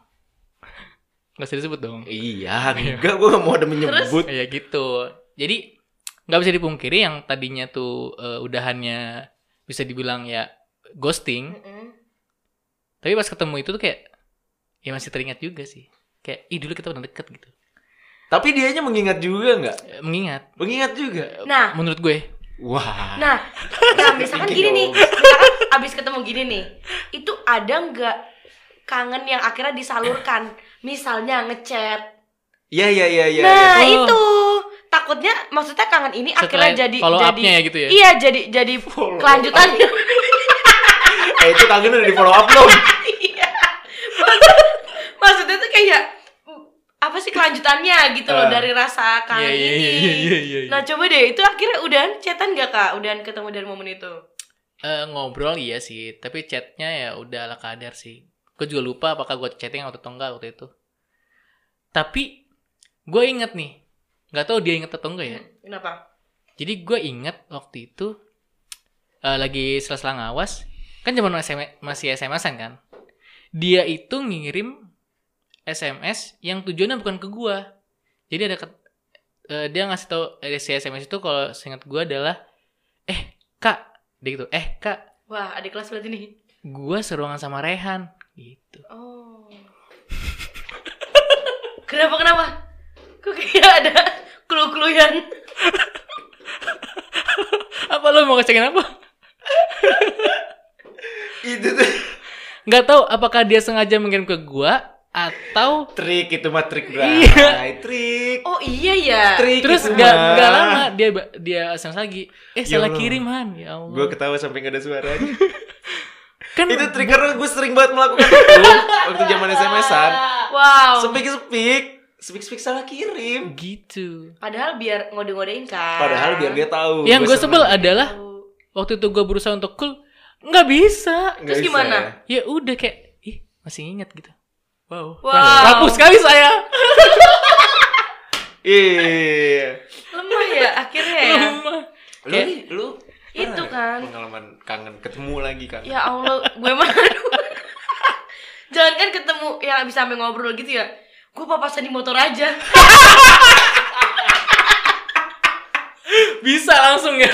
[SPEAKER 2] Gak usah disebut dong.
[SPEAKER 1] Iya, enggak. Gue nggak mau ada menyebut.
[SPEAKER 2] Ya gitu. Jadi nggak bisa dipungkiri yang tadinya tuh eh, udahannya bisa dibilang ya ghosting.
[SPEAKER 3] Mm-mm.
[SPEAKER 2] Tapi pas ketemu itu tuh kayak ya masih teringat juga sih. Kayak ih dulu kita pernah deket gitu.
[SPEAKER 1] Tapi dianya mengingat juga nggak?
[SPEAKER 2] Mengingat.
[SPEAKER 1] Mengingat juga.
[SPEAKER 3] Nah,
[SPEAKER 2] Menurut gue.
[SPEAKER 1] Wah.
[SPEAKER 3] nah, nah *laughs* misalkan gini nih, misalkan abis ketemu gini nih, itu ada nggak kangen yang akhirnya disalurkan? Misalnya ngechat.
[SPEAKER 1] Iya iya iya iya.
[SPEAKER 3] nah
[SPEAKER 2] iya. Oh.
[SPEAKER 3] itu takutnya maksudnya kangen ini akhirnya
[SPEAKER 2] Setelah
[SPEAKER 3] jadi
[SPEAKER 2] follow
[SPEAKER 3] jadi
[SPEAKER 2] up-nya ya gitu ya?
[SPEAKER 3] Iya jadi jadi
[SPEAKER 1] Follow up.
[SPEAKER 3] kelanjutannya. *laughs*
[SPEAKER 1] Eh itu kangen udah di follow up belum? *laughs*
[SPEAKER 3] Iya. Maksudnya tuh kayak apa sih kelanjutannya gitu loh
[SPEAKER 1] Ah.
[SPEAKER 3] dari rasa kangen
[SPEAKER 2] Iya, iya,
[SPEAKER 3] ini.
[SPEAKER 2] iya, iya, iya, iya.
[SPEAKER 3] Nah coba deh itu akhirnya udahan chatan gak kak? Udahan ketemu dari momen itu?
[SPEAKER 2] Eh, ngobrol iya sih, tapi chatnya ya udah ala kadar sih. Gue juga lupa apakah gue chatting atau enggak waktu itu. Tapi gue inget nih, nggak tahu dia inget atau enggak ya.
[SPEAKER 3] Kenapa?
[SPEAKER 2] Jadi gue inget waktu itu eh, lagi sela-sela ngawas, kan zaman SM, masih SMS-an kan. Dia itu ngirim SMS yang tujuannya bukan ke gue. Jadi ada ket- eh, dia ngasih tahu eh, si SMS itu kalau seingat gue adalah eh kak dia gitu eh kak
[SPEAKER 3] Wah adik kelas berarti nih.
[SPEAKER 2] gue seruangan sama Rehan gitu
[SPEAKER 3] Oh. kenapa kenapa? Kok kayak ada clue-cluean?
[SPEAKER 2] apa lo mau ngecekin apa
[SPEAKER 1] itu tuh
[SPEAKER 2] nggak tahu apakah dia sengaja mengirim ke gue atau
[SPEAKER 1] trik itu mah trik bro.
[SPEAKER 2] Iya.
[SPEAKER 1] trik.
[SPEAKER 3] Oh iya ya.
[SPEAKER 1] Trik
[SPEAKER 2] terus
[SPEAKER 1] mah.
[SPEAKER 2] nggak lama dia dia SMS lagi eh
[SPEAKER 1] Ya
[SPEAKER 2] salah
[SPEAKER 1] Allah.
[SPEAKER 2] kirim han ya Allah
[SPEAKER 1] Gue ketawa sampai gak ada suaranya. *laughs*
[SPEAKER 2] kan
[SPEAKER 1] itu trik karena gue sering banget melakukan itu *laughs* waktu zaman SMS-an.
[SPEAKER 3] Wow.
[SPEAKER 1] Speak speak, speak speak salah kirim.
[SPEAKER 2] gitu
[SPEAKER 3] Padahal biar ngode-ngodein kan.
[SPEAKER 1] Padahal biar dia tahu.
[SPEAKER 2] yang
[SPEAKER 1] gua
[SPEAKER 2] gue sebel adalah waktu itu gue berusaha untuk cool nggak bisa
[SPEAKER 1] Nggak
[SPEAKER 3] Terus
[SPEAKER 1] bisa
[SPEAKER 3] gimana?
[SPEAKER 1] ya.
[SPEAKER 2] ya udah kayak ih masih ingat gitu wow,
[SPEAKER 3] Wow.
[SPEAKER 2] rapuh sekali saya *laughs*
[SPEAKER 1] Iya.
[SPEAKER 3] Lemah ya akhirnya ya.
[SPEAKER 2] Lemah.
[SPEAKER 1] Lu nih, lu
[SPEAKER 3] Itu
[SPEAKER 1] nggak
[SPEAKER 3] kan.
[SPEAKER 1] pengalaman kangen ketemu lagi kan.
[SPEAKER 3] Ya Allah, gue mah *laughs* Jangan kan ketemu yang bisa sampai ngobrol gitu ya. Gue papasan di motor aja. *laughs*
[SPEAKER 2] bisa langsung ya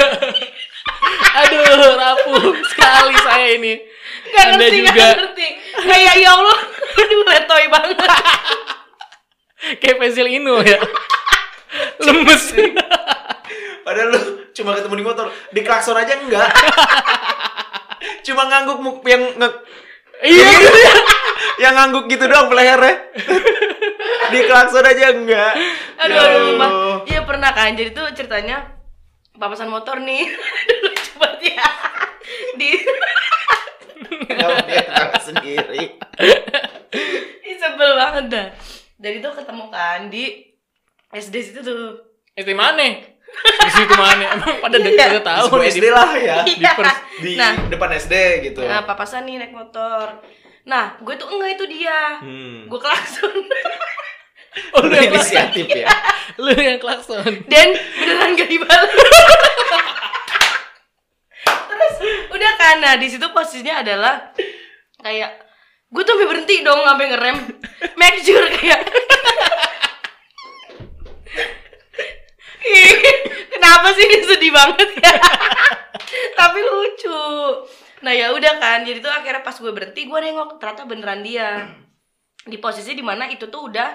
[SPEAKER 2] aduh rapuh sekali saya ini
[SPEAKER 3] Gak
[SPEAKER 2] Anda
[SPEAKER 3] ngerti,
[SPEAKER 2] juga.
[SPEAKER 3] gak ngerti. Kayak ya Allah, *laughs* aduh letoy banget. *laughs*
[SPEAKER 2] kayak pensil inu ya *laughs* lemes
[SPEAKER 1] Padahal lu cuma ketemu di motor, di klakson aja enggak. cuma ngangguk muk yang nge
[SPEAKER 2] iya gitu ya
[SPEAKER 1] yang ngangguk gitu doang lehernya. di klakson aja enggak.
[SPEAKER 3] Aduh,
[SPEAKER 1] Ya
[SPEAKER 3] aduh. Iya pernah kan. Jadi tuh ceritanya papasan motor nih. Aduh, *laughs* lucu banget ya. Di
[SPEAKER 1] sendiri?
[SPEAKER 3] Ih, sebel banget dah. Jadi tuh ketemu kan di SD situ tuh.
[SPEAKER 2] SD mana di situ mana emang pada
[SPEAKER 3] Iya.
[SPEAKER 2] udah udah tahu
[SPEAKER 1] Sebuah
[SPEAKER 2] nih
[SPEAKER 1] SD lah ya.
[SPEAKER 2] di
[SPEAKER 3] Iya.
[SPEAKER 2] pers-
[SPEAKER 1] Di
[SPEAKER 3] Nah.
[SPEAKER 1] depan SD gitu.
[SPEAKER 3] Nah, papasan nih naik motor. Nah, gue tuh enggak itu dia.
[SPEAKER 1] Hmm.
[SPEAKER 3] Gue klakson. *laughs*
[SPEAKER 2] oh, lu yang
[SPEAKER 1] inisiatif ya. *laughs*
[SPEAKER 2] lu yang klakson
[SPEAKER 3] Dan beneran gak dibalik. Terus udah kan, nah di situ posisinya adalah kayak gue tuh sampai berhenti dong sampai ngerem. Make sure kayak *laughs* Kenapa sih ini sedih banget ya? *laughs* Tapi lucu. Nah ya udah kan, jadi tuh akhirnya pas gue berhenti gue nengok ternyata beneran dia di posisi di mana itu tuh udah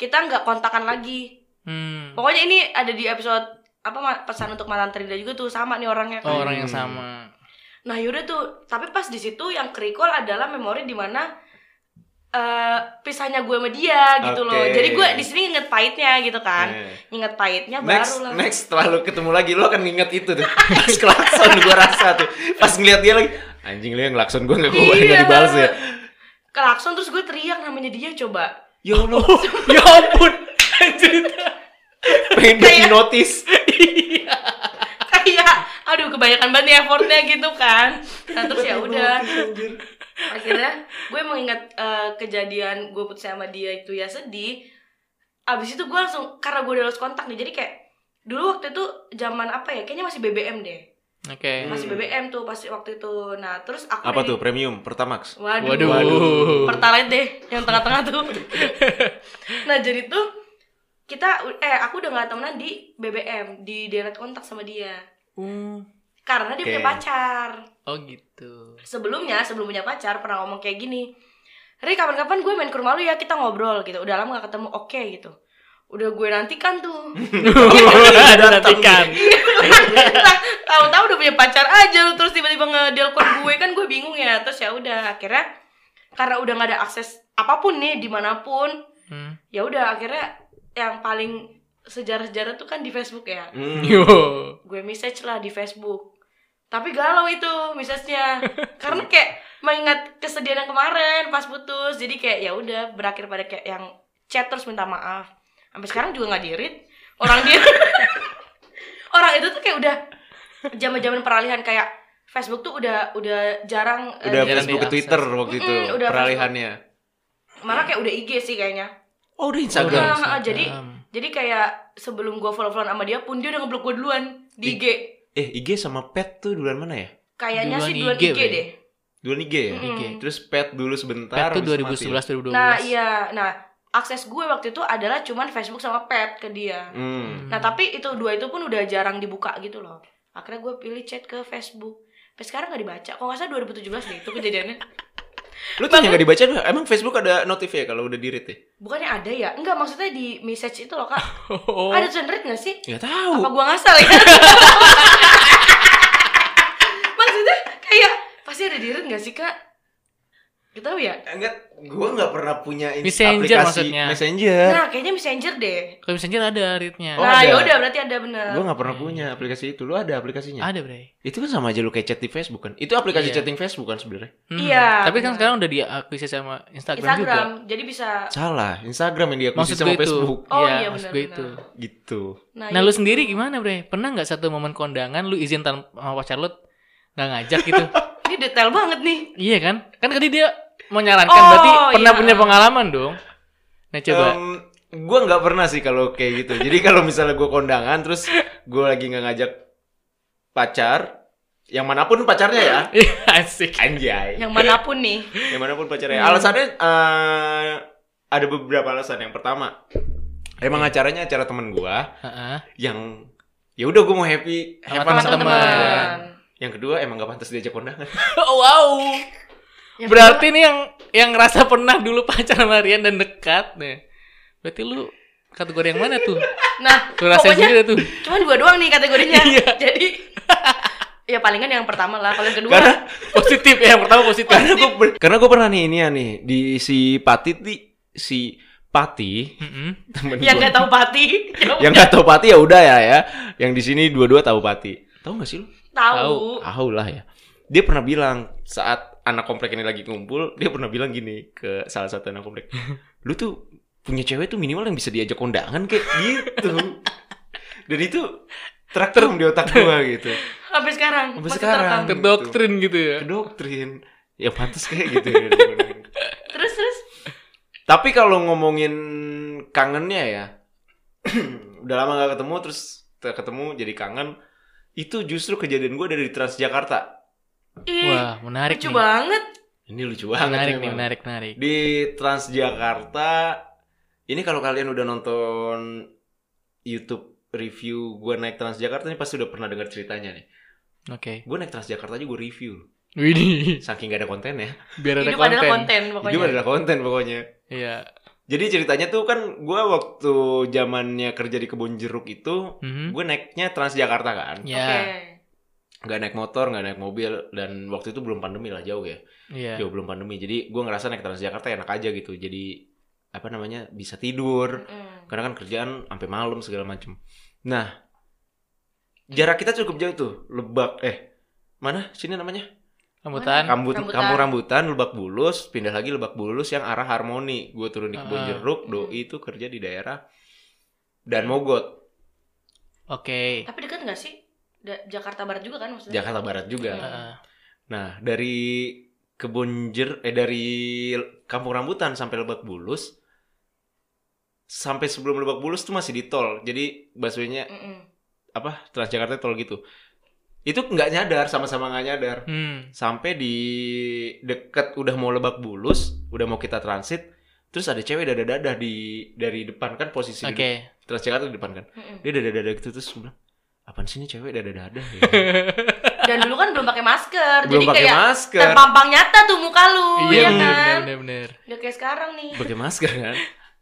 [SPEAKER 3] kita nggak kontakan lagi.
[SPEAKER 2] hmm.
[SPEAKER 3] Pokoknya ini ada di episode apa pesan untuk mantan Trida juga tuh sama nih orangnya kan.
[SPEAKER 2] oh, orang yang sama
[SPEAKER 3] Nah yaudah tuh, tapi pas di situ yang kerikol adalah memori di mana eh pisahnya gue sama dia gitu loh.
[SPEAKER 1] Oke.
[SPEAKER 3] Jadi gue di sini inget pahitnya gitu kan.
[SPEAKER 1] Eh.
[SPEAKER 3] Inget pahitnya
[SPEAKER 1] Next,
[SPEAKER 3] baru lah.
[SPEAKER 1] next setelah lu ketemu lagi lu akan nginget itu tuh. *laughs* Pas klakson gua rasa tuh. Pas ngeliat dia lagi, anjing lu yang klakson gua enggak gua
[SPEAKER 3] Iya.
[SPEAKER 1] dibales ya.
[SPEAKER 3] Klakson terus gue teriak namanya dia coba.
[SPEAKER 1] Ya Allah,
[SPEAKER 2] ya ampun.
[SPEAKER 1] Pengen di notice.
[SPEAKER 3] Kayak aduh kebanyakan banget nih effortnya gitu kan. Nah terus ya udah. akhirnya gue emang ingat eh, kejadian gue putus sama dia itu ya sedih abis itu gue langsung karena gue udah lost kontak nih jadi kayak dulu waktu itu zaman apa ya kayaknya masih BBM deh
[SPEAKER 2] Oke.
[SPEAKER 3] masih BBM tuh pasti waktu itu nah terus aku
[SPEAKER 1] Apa tuh premium Pertamax?
[SPEAKER 3] waduh,
[SPEAKER 2] Waduh.
[SPEAKER 1] Waduh.
[SPEAKER 3] pertalite deh yang tengah-tengah tuh *laughs* nah jadi tuh kita eh aku udah nggak temenan di BBM di delete kontak sama dia karena dia
[SPEAKER 1] Oke.
[SPEAKER 3] punya pacar
[SPEAKER 2] Oh gitu.
[SPEAKER 3] sebelumnya sebelum punya pacar pernah ngomong kayak gini Ri kapan-kapan gue main ke rumah lu ya kita ngobrol gitu udah lama gak ketemu oke gitu udah gue nantikan tuh. *laughs*
[SPEAKER 2] Ada nantikan.
[SPEAKER 3] Lah, tahu-tahu udah punya pacar aja lu terus tiba-tiba ngedelkon gue. Kan gue bingung ya. Terus ya udah akhirnya karena udah nggak ada akses apa pun nih di mana pun
[SPEAKER 2] Hmm.
[SPEAKER 3] ya udah akhirnya yang paling sejarah-sejarah tuh kan di Facebook ya.
[SPEAKER 1] Hmm.
[SPEAKER 3] Gue message lah di Facebook. Tapi galau itu message-nya. Karena kayak mengingat kesedihan yang kemarin pas putus. Jadi kayak ya udah berakhir pada kayak yang chat terus minta maaf sampai sekarang juga nggak dirit orang dia *laughs* orang itu tuh kayak udah zaman zaman peralihan kayak Facebook tuh udah udah jarang eh,
[SPEAKER 1] Udah
[SPEAKER 2] Jarang
[SPEAKER 1] Facebook ke. Twitter waktu itu
[SPEAKER 3] Mm-mm, udah
[SPEAKER 1] peralihannya.
[SPEAKER 3] malah kayak udah IG sih kayaknya
[SPEAKER 1] Oh, udah
[SPEAKER 3] Udah,
[SPEAKER 1] Instagram.
[SPEAKER 3] jadi
[SPEAKER 2] Instagram.
[SPEAKER 3] jadi kayak sebelum gue follow followan sama dia pun dia udah ngeblok gue duluan di IG
[SPEAKER 1] Eh, IG sama Pet tuh duluan mana ya?
[SPEAKER 3] kayaknya sih duluan
[SPEAKER 2] IG,
[SPEAKER 3] IG,
[SPEAKER 2] Bre.
[SPEAKER 3] deh
[SPEAKER 1] Duluan IG ya?
[SPEAKER 3] Mm-mm.
[SPEAKER 2] IG.
[SPEAKER 1] Terus Pet dulu sebentar.
[SPEAKER 2] Pet tuh
[SPEAKER 1] habis itu mati.
[SPEAKER 2] 2011 2012.
[SPEAKER 3] Nah iya, nah akses gue waktu itu adalah cuman Facebook sama Pet ke dia.
[SPEAKER 1] Hmm.
[SPEAKER 3] Nah tapi itu dua itu pun udah jarang dibuka gitu loh. Akhirnya gue pilih chat ke Facebook. Sampai sekarang nggak dibaca. Kok nggak salah 2017 deh itu kejadiannya. *laughs*
[SPEAKER 1] Lu tuh yang gak dibaca emang Facebook ada notif ya kalau udah di-read ya?
[SPEAKER 3] Bukannya ada ya? Enggak maksudnya di message itu loh kak. *laughs*
[SPEAKER 2] Oh.
[SPEAKER 3] Ada tulisan read nggak sih?
[SPEAKER 1] Gak
[SPEAKER 3] Apa
[SPEAKER 1] tahu.
[SPEAKER 3] gue ngasal ya? *laughs* maksudnya kayak pasti ada di read nggak sih kak? Gak tahu ya.
[SPEAKER 1] Enggak, gua nggak pernah punya
[SPEAKER 2] Messenger
[SPEAKER 1] aplikasi
[SPEAKER 2] maksudnya.
[SPEAKER 1] Messenger.
[SPEAKER 3] Nah kayaknya messenger deh.
[SPEAKER 2] Kalau Messenger ada readnya.
[SPEAKER 1] Oh,
[SPEAKER 3] nah
[SPEAKER 1] ada.
[SPEAKER 3] ya udah berarti ada bener.
[SPEAKER 1] Gua nggak pernah punya aplikasi itu. Lu ada aplikasinya?
[SPEAKER 2] Ada, Bre.
[SPEAKER 1] Itu kan sama aja lu kayak chat di Facebook kan? Itu aplikasi
[SPEAKER 2] Iya.
[SPEAKER 1] chatting Facebook kan sebenarnya?
[SPEAKER 2] Hmm.
[SPEAKER 3] Iya,
[SPEAKER 2] Tapi kan sekarang udah diakuisisi sama Instagram,
[SPEAKER 3] Instagram.
[SPEAKER 2] juga.
[SPEAKER 3] Jadi bisa.
[SPEAKER 1] Salah, Instagram yang dia
[SPEAKER 2] Maksud
[SPEAKER 1] sama
[SPEAKER 2] gue itu.
[SPEAKER 1] Facebook.
[SPEAKER 3] Oh,
[SPEAKER 2] iya,
[SPEAKER 3] iya, benar,
[SPEAKER 2] gue itu.
[SPEAKER 1] Gitu.
[SPEAKER 2] Nah,
[SPEAKER 3] iya.
[SPEAKER 2] lu sendiri gimana, Bre? Pernah nggak satu momen kondangan lu izin tanpa sama pacar lu nggak ngajak gitu? *laughs*
[SPEAKER 3] Detail banget nih.
[SPEAKER 2] iya kan? Kan tadi dia menyarankan
[SPEAKER 3] Oh,
[SPEAKER 2] berarti pernah
[SPEAKER 3] iya.
[SPEAKER 2] punya pengalaman dong. Nah, coba.
[SPEAKER 1] Em, gue nggak pernah sih kalau kayak gitu. Jadi *laughs* kalau misalnya gue kondangan terus gue lagi nggak ngajak pacar, yang mana pun pacarnya ya, *laughs*
[SPEAKER 2] Asik.
[SPEAKER 1] anjay,
[SPEAKER 3] Yang mana pun nih. *laughs*
[SPEAKER 1] yang mana pun pacarnya.
[SPEAKER 2] Hmm.
[SPEAKER 1] Alasannya eh, ada beberapa alasan. Yang pertama, emang acaranya acara temen gue
[SPEAKER 2] Heeh.
[SPEAKER 1] yang ya udah gue mau happy, fun sama
[SPEAKER 2] teman-teman.
[SPEAKER 1] Yang kedua emang gak pantas diajak kondangan. *laughs*
[SPEAKER 2] Oh, wow.
[SPEAKER 3] Yang
[SPEAKER 2] Berarti nih yang yang ngerasa pernah dulu pacaran sama Rian dan dekat nih. Berarti lu kategori yang mana tuh?
[SPEAKER 3] Nah,
[SPEAKER 2] Lu rasain
[SPEAKER 3] pokoknya
[SPEAKER 2] sendiri tuh.
[SPEAKER 3] cuma dua doang nih kategorinya. *laughs*
[SPEAKER 2] Iya.
[SPEAKER 3] Jadi ya palingan yang pertama lah. Kalau yang kedua
[SPEAKER 1] Karena
[SPEAKER 2] Positif ya, yang pertama positif.
[SPEAKER 1] karena gue karena gue pernah nih ini ya nih di si Pati nih si Pati temen
[SPEAKER 3] yang
[SPEAKER 1] gua.
[SPEAKER 3] nggak tahu pati.
[SPEAKER 1] yang nggak tahu Pati ya udah ya ya. Yang di sini dua-dua tahu Pati. Tahu nggak sih lu?
[SPEAKER 3] Tahu.
[SPEAKER 1] Tahu lah ya. Dia pernah bilang saat anak komplek ini lagi ngumpul, dia pernah bilang gini ke salah satu anak komplek. *laughs* Lu tuh punya cewek tuh minimal yang bisa diajak kondangan kayak gitu. Dan itu teraktur di otak gua *laughs* gitu.
[SPEAKER 3] Sampai sekarang.
[SPEAKER 1] Sampai sekarang.
[SPEAKER 3] terekam.
[SPEAKER 2] Terdoktrin gitu ya.
[SPEAKER 1] Ke doktrin. Ya pantas kayak gitu ya. *laughs*
[SPEAKER 3] Terus terus.
[SPEAKER 1] Tapi kalau ngomongin kangennya ya, *clears throat* udah lama gak ketemu terus ketemu jadi kangen. Itu justru kejadian gue dari Transjakarta.
[SPEAKER 3] Ih,
[SPEAKER 2] Wah, menarik
[SPEAKER 3] lucu
[SPEAKER 2] nih.
[SPEAKER 3] banget.
[SPEAKER 1] Ini lucu banget.
[SPEAKER 2] Menarik nih, menarik, menarik.
[SPEAKER 1] Di Transjakarta, ini kalau kalian udah nonton YouTube review gue naik Transjakarta ini pasti udah pernah dengar ceritanya nih.
[SPEAKER 2] Oke.
[SPEAKER 1] Gue naik Transjakarta aja gue review.
[SPEAKER 2] Widih,
[SPEAKER 1] Saking gak ada konten ya.
[SPEAKER 2] biar ada
[SPEAKER 3] Hidup adalah
[SPEAKER 2] konten.
[SPEAKER 3] konten pokoknya.
[SPEAKER 1] Hidup adalah konten pokoknya.
[SPEAKER 2] Iya.
[SPEAKER 1] Jadi ceritanya tuh kan gue waktu zamannya kerja di kebun jeruk itu,
[SPEAKER 2] Mhm.
[SPEAKER 1] gue naiknya Transjakarta kan.
[SPEAKER 2] Ya.
[SPEAKER 3] Oke.
[SPEAKER 1] nggak naik motor nggak naik mobil dan waktu itu belum pandemi lah jauh ya
[SPEAKER 2] Iya.
[SPEAKER 1] jauh belum pandemi jadi gue ngerasa naik Transjakarta enak aja gitu jadi apa namanya bisa tidur
[SPEAKER 3] Mm-mm.
[SPEAKER 1] karena kan kerjaan sampai malam segala macem nah jarak kita cukup jauh tuh lebak eh mana sini namanya
[SPEAKER 2] Rambutan.
[SPEAKER 1] Kambut,
[SPEAKER 3] Rambutan.
[SPEAKER 1] kampung rambutan lebak bulus pindah lagi lebak bulus yang arah harmoni gue turun di kebun
[SPEAKER 2] Ah.
[SPEAKER 1] jeruk doi itu kerja di daerah dan mogot
[SPEAKER 2] Oke.
[SPEAKER 3] Tapi dekat nggak sih? Da- Jakarta Barat juga kan maksudnya?
[SPEAKER 1] Jakarta Barat juga
[SPEAKER 2] Heeh.
[SPEAKER 1] Nah, dari kebun jer eh dari Kampung Rambutan sampai Lebak Bulus sampai sebelum Lebak Bulus tuh masih di tol. Jadi busway-nya
[SPEAKER 3] Mm-mm.
[SPEAKER 1] apa? Transjakarta tol gitu. Itu nggak nyadar, sama-sama nggak nyadar.
[SPEAKER 2] Hmm.
[SPEAKER 1] Sampai di deket udah mau Lebak Bulus, udah mau kita transit, terus ada cewek dada-dada di dari depan kan posisi di
[SPEAKER 2] Oke.
[SPEAKER 1] Transjakarta di depan kan. Dia dada-dada gitu terus bilang, apaan sih ini cewek dada-dada ya? *laughs*
[SPEAKER 3] Dan dulu kan belum pakai masker,
[SPEAKER 1] Belum
[SPEAKER 3] jadi
[SPEAKER 1] pakai
[SPEAKER 3] kayak
[SPEAKER 1] masker.
[SPEAKER 3] terpampang nyata tuh muka lu,
[SPEAKER 2] Iya
[SPEAKER 3] ya
[SPEAKER 2] bener,
[SPEAKER 3] kan?
[SPEAKER 2] bener, bener.
[SPEAKER 3] Gak kayak sekarang nih.
[SPEAKER 1] pakai masker kan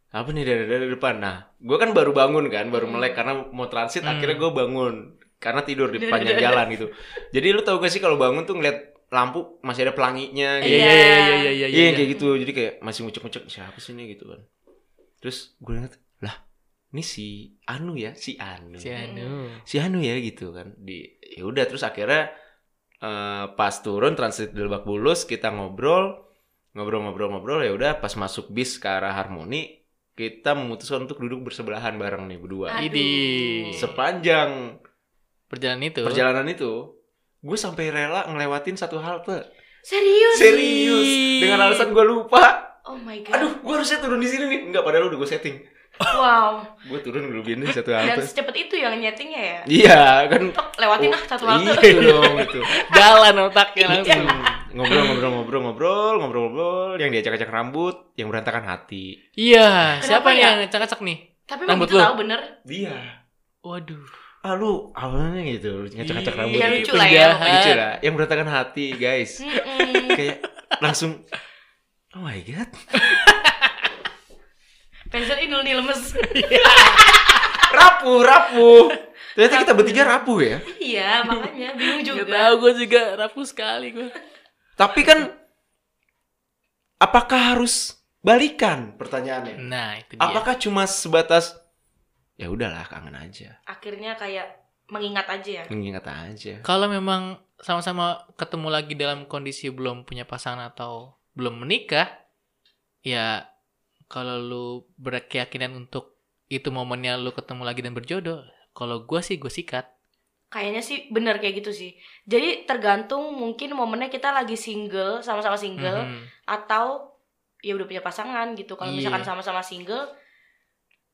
[SPEAKER 1] apa nih dari dari depan nah gue kan baru bangun kan baru
[SPEAKER 3] Hmm.
[SPEAKER 1] melek karena mau transit
[SPEAKER 2] Hmm.
[SPEAKER 1] akhirnya gue bangun karena tidur di panjang *laughs* jalan gitu jadi lu tau gak sih kalau bangun tuh ngeliat lampu masih ada pelanginya
[SPEAKER 2] Iya
[SPEAKER 1] gitu
[SPEAKER 2] iya iya iya iya
[SPEAKER 1] iya
[SPEAKER 2] iya.
[SPEAKER 1] kayak gitu jadi kayak masih ngucek-ngucek siapa sih ini gitu kan terus gue ingat lah ini si Anu ya si Anu
[SPEAKER 2] Si Anu.
[SPEAKER 1] si Anu ya gitu kan di ya udah terus akhirnya eh, pas turun transit di Lebak Bulus kita ngobrol ngobrol-ngobrol-ngobrol ya udah pas masuk bis ke arah Harmoni kita memutuskan untuk duduk bersebelahan bareng nih berdua.
[SPEAKER 2] Idi.
[SPEAKER 1] sepanjang
[SPEAKER 2] Perjalanan itu.
[SPEAKER 1] perjalanan itu gue sampai rela ngelewatin satu halte
[SPEAKER 3] Serius?
[SPEAKER 1] serius dengan alasan gue lupa
[SPEAKER 3] Oh my god.
[SPEAKER 1] aduh gue harusnya turun di sini nih enggak padahal udah gue setting
[SPEAKER 3] Wow.
[SPEAKER 1] gue turun dulu ini satu
[SPEAKER 3] Dan
[SPEAKER 1] halte
[SPEAKER 3] secepat itu yang nyetingnya ya?
[SPEAKER 1] iya kan
[SPEAKER 3] Tok, lewatin ah satu halte.
[SPEAKER 1] iya dong itu *laughs*
[SPEAKER 2] Jalan otaknya langsung.
[SPEAKER 1] ngobrol-ngobrol-ngobrol-ngobrol ngobrol-ngobrol yang diacak-acak rambut yang berantakan hati
[SPEAKER 2] Iya, siapa
[SPEAKER 3] Kenapa ya?
[SPEAKER 2] yang ngacak-ngacak nih?
[SPEAKER 3] Tapi
[SPEAKER 2] Rambut lu?
[SPEAKER 3] tahu bener.
[SPEAKER 1] dia
[SPEAKER 2] Waduh.
[SPEAKER 1] Ah lu awalnya gitu ngacak-ngacak
[SPEAKER 2] Ih,
[SPEAKER 1] rambut
[SPEAKER 3] Iya,
[SPEAKER 1] gitu.
[SPEAKER 3] lucu lah ya,
[SPEAKER 1] lucu lah yang berantakan hati guys kayak langsung oh my god
[SPEAKER 3] Pensil ini nih lemes. *laughs*
[SPEAKER 1] rapuh rapuh ternyata kita bertiga rapuh ya
[SPEAKER 3] iya, makanya bingung
[SPEAKER 2] Gak
[SPEAKER 3] juga.
[SPEAKER 2] tahu gue juga rapuh sekali gue.
[SPEAKER 1] tapi kan apakah harus balikan pertanyaannya
[SPEAKER 2] Nah, itu dia.
[SPEAKER 1] apakah cuma sebatas ya udahlah kangen aja
[SPEAKER 3] Akhirnya kayak mengingat aja ya.
[SPEAKER 1] mengingat aja
[SPEAKER 2] Kalau memang sama-sama ketemu lagi dalam kondisi belum punya pasangan atau belum menikah, ya kalau lu berkeyakinan untuk itu momennya lu ketemu lagi dan berjodoh, kalau gue sih gue sikat.
[SPEAKER 3] Kayaknya sih bener kayak gitu sih. Jadi tergantung mungkin momennya kita lagi single, sama-sama single,
[SPEAKER 2] Mhm.
[SPEAKER 3] atau ya udah punya pasangan gitu. Kalau
[SPEAKER 2] Iya.
[SPEAKER 3] misalkan sama-sama single,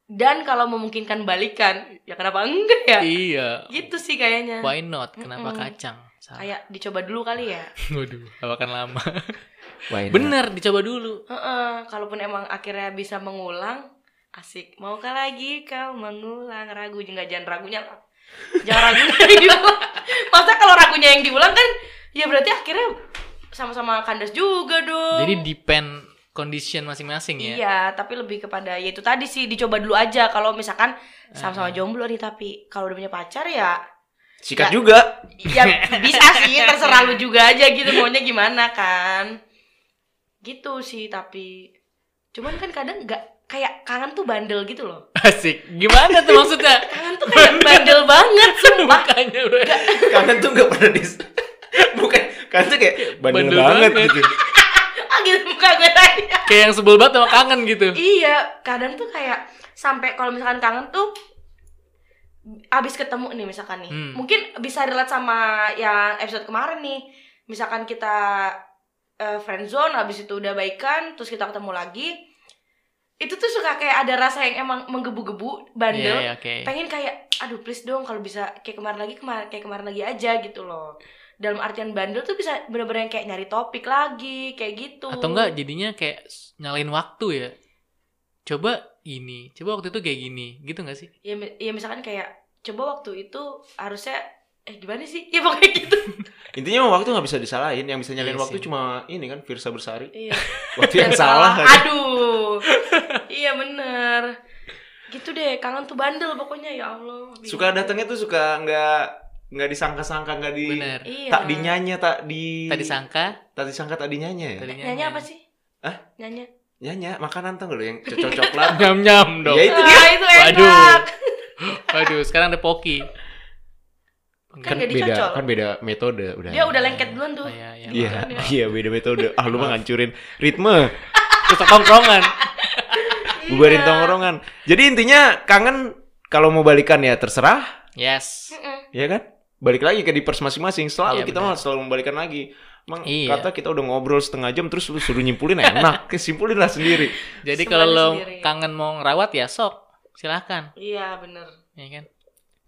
[SPEAKER 3] dan kalau memungkinkan balikan, ya kenapa enggak ya?
[SPEAKER 2] Iya.
[SPEAKER 3] Gitu sih kayaknya.
[SPEAKER 2] Why not? Kenapa
[SPEAKER 3] Mm-mm.
[SPEAKER 2] kacang? Salah.
[SPEAKER 3] Kayak dicoba dulu kali ya. *laughs*
[SPEAKER 2] Waduh, akan lama. *laughs*
[SPEAKER 1] Why not?
[SPEAKER 2] Bener, dicoba dulu.
[SPEAKER 3] Heeh, kalaupun emang akhirnya bisa mengulang, asik. Maukah lagi kau mengulang ragu? Enggak jangan ragunya lah. Jangan ragunya yang *laughs* diulang. Masa kalau ragunya yang diulang kan, ya berarti akhirnya sama-sama kandas juga dong.
[SPEAKER 2] Jadi depend condition masing-masing ya.
[SPEAKER 3] Iya, tapi lebih kepada ya itu tadi sih dicoba dulu aja. Kalau misalkan sama-sama jomblo nih tapi kalau udah punya pacar ya
[SPEAKER 1] sikat
[SPEAKER 3] Ya.
[SPEAKER 1] juga
[SPEAKER 3] ya bisa sih *laughs* terserah lu juga aja gitu maunya gimana kan gitu sih tapi cuman kan kadang nggak kayak kangen tuh bandel gitu loh
[SPEAKER 2] Asik. Gimana tuh maksudnya? *laughs*
[SPEAKER 3] kangen tuh kayak bandel banget sumpah
[SPEAKER 2] bro.
[SPEAKER 1] kangen tuh nggak pernah dis *laughs* bukan kangen tuh kayak bandel,
[SPEAKER 2] Bandel
[SPEAKER 1] banget,
[SPEAKER 2] banget.
[SPEAKER 1] gitu
[SPEAKER 3] gitu *laughs* muka gue tadi
[SPEAKER 2] Kayak yang sebel banget sama kangen gitu.
[SPEAKER 3] iya kadang tuh kayak sampai kalau misalkan kangen tuh abis ketemu nih misalkan nih
[SPEAKER 2] Hmm.
[SPEAKER 3] mungkin bisa relate sama yang episode kemarin nih misalkan kita eh, friendzone abis itu udah baikan terus kita ketemu lagi itu tuh suka kayak ada rasa yang emang menggebu-gebu bandel
[SPEAKER 2] Iya, iya, oke.
[SPEAKER 3] pengen kayak aduh please dong kalau bisa kayak kemarin lagi kemarin kayak kemarin lagi aja gitu loh dalam artian bandel tuh bisa bener-bener yang kayak nyari topik lagi kayak gitu
[SPEAKER 2] Atau enggak jadinya kayak nyalain waktu ya. Coba ini, coba waktu itu kayak gini, gitu gak sih?
[SPEAKER 3] ya, ya misalkan kayak coba waktu itu harusnya eh gimana sih *laughs* ya pokoknya gitu *laughs*
[SPEAKER 1] intinya waktu nggak bisa disalahin yang bisa nyalain
[SPEAKER 2] Iya
[SPEAKER 1] waktu
[SPEAKER 2] sih.
[SPEAKER 1] cuma ini kan Firsa Bersari
[SPEAKER 3] iya *laughs*
[SPEAKER 1] waktu yang salah aja.
[SPEAKER 3] aduh iya bener gitu deh kangen tuh bandel pokoknya ya Allah bingung.
[SPEAKER 1] suka datangnya tuh suka nggak nggak disangka-sangka nggak di
[SPEAKER 2] Bener.
[SPEAKER 3] Iya.
[SPEAKER 1] tak dinyanya tak di
[SPEAKER 2] Tadi sangka,
[SPEAKER 1] tak disangka tak dinyanya ya
[SPEAKER 2] tadi
[SPEAKER 3] Nyanyi apa sih?
[SPEAKER 1] Hah?
[SPEAKER 3] Nyanyi.
[SPEAKER 1] nyanya makanan tuh lo yang *laughs* cocok coklat
[SPEAKER 2] Nyam nyam dong.
[SPEAKER 1] Ya, itu
[SPEAKER 3] Ah,
[SPEAKER 1] dia.
[SPEAKER 3] itu enak.
[SPEAKER 2] Waduh. Waduh, sekarang ada Poki.
[SPEAKER 3] Kan
[SPEAKER 1] kan beda
[SPEAKER 3] dicocol.
[SPEAKER 1] kan beda metode udah
[SPEAKER 3] Dia udah lengket duluan tuh.
[SPEAKER 2] Oh, iya, iya.
[SPEAKER 1] iya iya beda metode ah lu mah ngancurin ritme
[SPEAKER 2] Rusak tongkrongan. *laughs*
[SPEAKER 1] bubarin
[SPEAKER 3] Iya.
[SPEAKER 1] tongkrongan jadi intinya kangen kalau mau balikan ya terserah
[SPEAKER 2] Yes.
[SPEAKER 3] Mm-mm.
[SPEAKER 1] ya kan balik lagi ke di pers masing-masing selalu
[SPEAKER 2] Iya,
[SPEAKER 1] kita mah selalu membalikan lagi Emang
[SPEAKER 2] Iya.
[SPEAKER 1] kata kita udah ngobrol setengah jam terus lu suruh nyimpulin enak *laughs* kesimpulin lah sendiri
[SPEAKER 2] Jadi kalau lo kangen mau ngerawat ya sok, silahkan.
[SPEAKER 3] Iya bener.
[SPEAKER 2] Ya kan?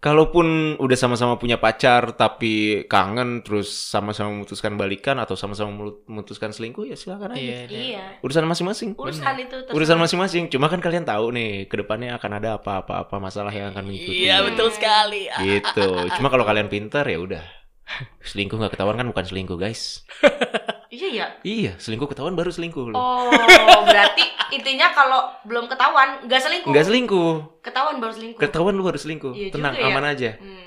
[SPEAKER 1] Kalaupun udah sama-sama punya pacar tapi kangen terus sama-sama memutuskan balikan atau sama-sama memutuskan selingkuh ya silakan aja
[SPEAKER 2] Iya. iya.
[SPEAKER 3] Iya.
[SPEAKER 1] urusan masing-masing
[SPEAKER 3] Urusan itu terserah.
[SPEAKER 1] urusan masing-masing cuma kan kalian tahu nih ke depannya akan ada apa-apa apa masalah yang akan mengikuti
[SPEAKER 2] Iya betul sekali.
[SPEAKER 1] Gitu cuma kalau kalian pintar ya udah *laughs* selingkuh nggak ketahuan kan bukan selingkuh guys *laughs*
[SPEAKER 3] Iya ya.
[SPEAKER 1] iya selingkuh ketahuan baru selingkuh loh
[SPEAKER 3] Oh, *laughs* berarti intinya kalau belum ketahuan nggak selingkuh.
[SPEAKER 1] nggak selingkuh
[SPEAKER 3] Ketahuan baru selingkuh.
[SPEAKER 1] ketahuan lu baru selingkuh
[SPEAKER 3] Iya
[SPEAKER 1] tenang
[SPEAKER 3] ya.
[SPEAKER 1] aman aja
[SPEAKER 3] Hmm.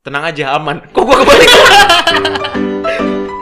[SPEAKER 1] tenang aja aman kok gua kebalik *laughs*